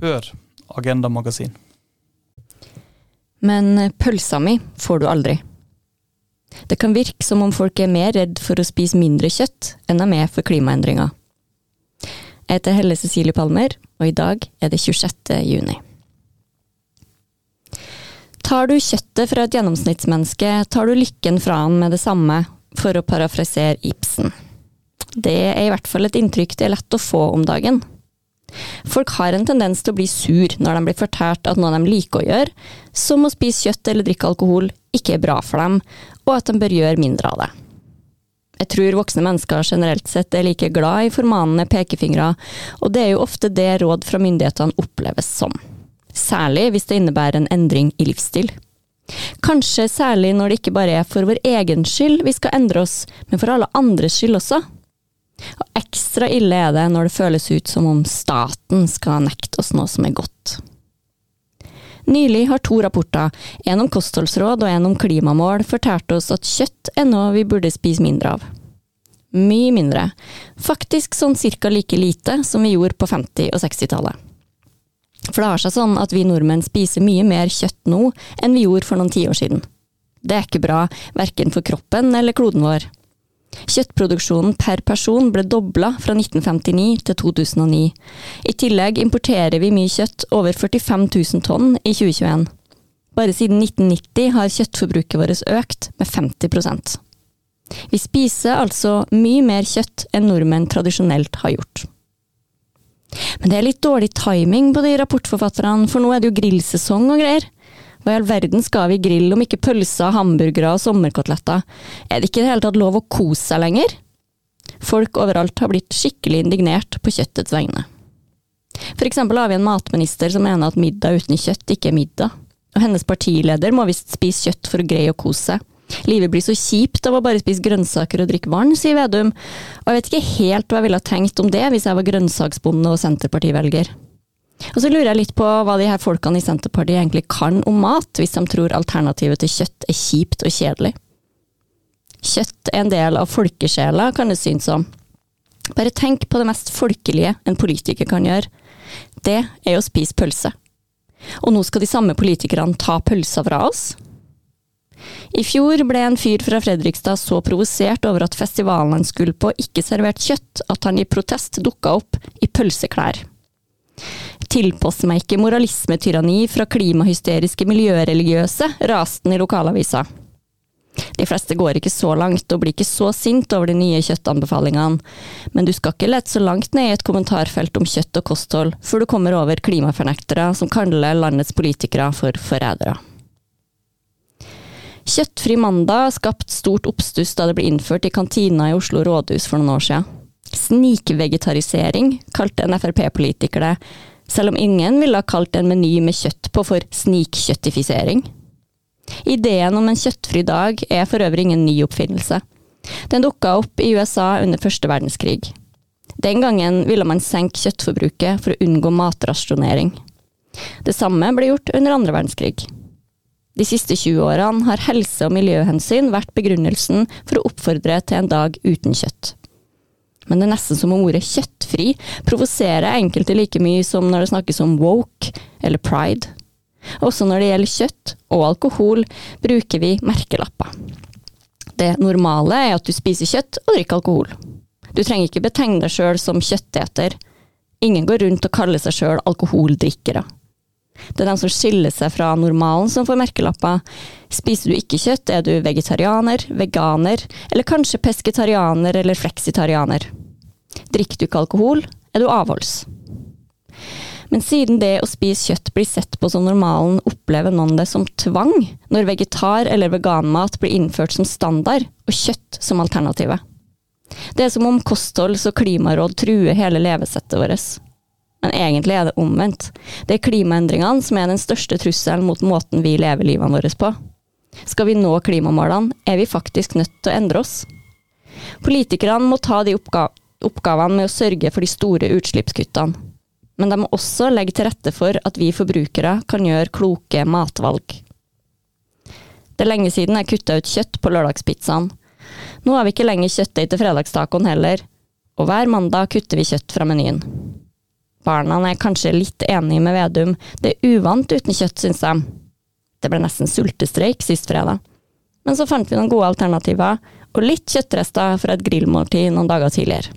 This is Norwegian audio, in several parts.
Hør Agenda Magasin. Men pølsa mi får du aldri. Det kan virke som om folk er mer redd for å spise mindre kjøtt enn de er for klimaendringer. Jeg heter Helle Cecilie Palmer, og i dag er det 26. juni. Tar du kjøttet fra et gjennomsnittsmenneske, tar du lykken fra han med det samme, for å parafrasere Ibsen. Det er i hvert fall et inntrykk det er lett å få om dagen. Folk har en tendens til å bli sur når de blir fortalt at noe de liker å gjøre, som å spise kjøtt eller drikke alkohol, ikke er bra for dem, og at de bør gjøre mindre av det. Jeg tror voksne mennesker generelt sett er like glad i formanende pekefingre, og det er jo ofte det råd fra myndighetene oppleves som. Særlig hvis det innebærer en endring i livsstil. Kanskje særlig når det ikke bare er for vår egen skyld vi skal endre oss, men for alle andres skyld også. Og ekstra ille er det når det føles ut som om staten skal nekte oss noe som er godt. Nylig har to rapporter, en om kostholdsråd og en om klimamål, fortalt oss at kjøtt er noe vi burde spise mindre av. Mye mindre. Faktisk sånn cirka like lite som vi gjorde på 50- og 60-tallet. For det har seg sånn at vi nordmenn spiser mye mer kjøtt nå enn vi gjorde for noen tiår siden. Det er ikke bra, verken for kroppen eller kloden vår. Kjøttproduksjonen per person ble dobla fra 1959 til 2009. I tillegg importerer vi mye kjøtt, over 45 000 tonn i 2021. Bare siden 1990 har kjøttforbruket vårt økt med 50% Vi spiser altså mye mer kjøtt enn nordmenn tradisjonelt har gjort. Men det er litt dårlig timing på de rapportforfatterne, for nå er det jo grillsesong og greier. Hva i all verden skal vi grille om ikke pølser, hamburgere og sommerkoteletter? Er det ikke i det hele tatt lov å kose seg lenger? Folk overalt har blitt skikkelig indignert på kjøttets vegne. For eksempel har vi en matminister som mener at middag uten kjøtt ikke er middag, og hennes partileder må visst spise kjøtt for å greie å kose seg. Livet blir så kjipt av å bare spise grønnsaker og drikke vann, sier Vedum, og jeg vet ikke helt hva jeg ville ha tenkt om det hvis jeg var grønnsaksbonde og senterpartivelger. Og så lurer jeg litt på hva de her folkene i Senterpartiet egentlig kan om mat, hvis de tror alternativet til kjøtt er kjipt og kjedelig. Kjøtt er en del av folkesjela, kan det synes som. Bare tenk på det mest folkelige en politiker kan gjøre. Det er å spise pølse. Og nå skal de samme politikerne ta pølsa fra oss? I fjor ble en fyr fra Fredrikstad så provosert over at festivalen han skulle på ikke servert kjøtt, at han i protest dukka opp i pølseklær tilpasser meg ikke moralismetyranni fra klimahysteriske miljøreligiøse, raste den i lokalavisa. De fleste går ikke så langt og blir ikke så sint over de nye kjøttanbefalingene, men du skal ikke lette så langt ned i et kommentarfelt om kjøtt og kosthold før du kommer over klimafornektere som kaller landets politikere for forrædere. Kjøttfri mandag skapte stort oppstuss da det ble innført i kantina i Oslo rådhus for noen år siden. Snikvegetarisering kalte en Frp-politiker det, selv om ingen ville ha kalt en meny med kjøtt på for snikkjøttifisering. Ideen om en kjøttfri dag er for øvrig ingen ny oppfinnelse. Den dukka opp i USA under første verdenskrig. Den gangen ville man senke kjøttforbruket for å unngå matrasjonering. Det samme ble gjort under andre verdenskrig. De siste 20 årene har helse- og miljøhensyn vært begrunnelsen for å oppfordre til en dag uten kjøtt men det er nesten som om ordet kjøttfri provoserer enkelte like mye som når det snakkes om woke eller pride. Også når det gjelder kjøtt og alkohol, bruker vi merkelapper. Det normale er at du spiser kjøtt og drikker alkohol. Du trenger ikke betegne deg sjøl som kjøtteter. Ingen går rundt og kaller seg sjøl alkoholdrikkere. Det er de som skiller seg fra normalen som får merkelapper. Spiser du ikke kjøtt, er du vegetarianer, veganer, eller kanskje pesketarianer eller fleksitarianer. Drikker du ikke alkohol, er du avholds. Men siden det å spise kjøtt blir sett på som normalen, opplever noen det som tvang når vegetar- eller veganmat blir innført som standard, og kjøtt som alternativet. Det er som om kostholds- og klimaråd truer hele levesettet vårt. Men egentlig er det omvendt. Det er klimaendringene som er den største trusselen mot måten vi lever livene våre på. Skal vi nå klimamålene, er vi faktisk nødt til å endre oss. Politikerne må ta de oppgavene med å sørge for de store utslippskuttene. Men de må også legge til rette for at vi forbrukere kan gjøre kloke matvalg. Det er lenge siden jeg kutta ut kjøtt på lørdagspizzaen. Nå har vi ikke lenger kjøttdeig til fredagstacoen heller, og hver mandag kutter vi kjøtt fra menyen. Barna er kanskje litt enige med Vedum, det er uvant uten kjøtt, syns de. Det ble nesten sultestreik sist fredag. Men så fant vi noen gode alternativer, og litt kjøttrester fra et grillmåltid noen dager tidligere.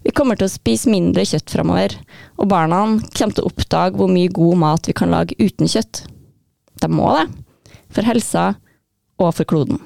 Vi kommer til å spise mindre kjøtt framover, og barna kommer til å oppdage hvor mye god mat vi kan lage uten kjøtt. De må det, for helsa og for kloden.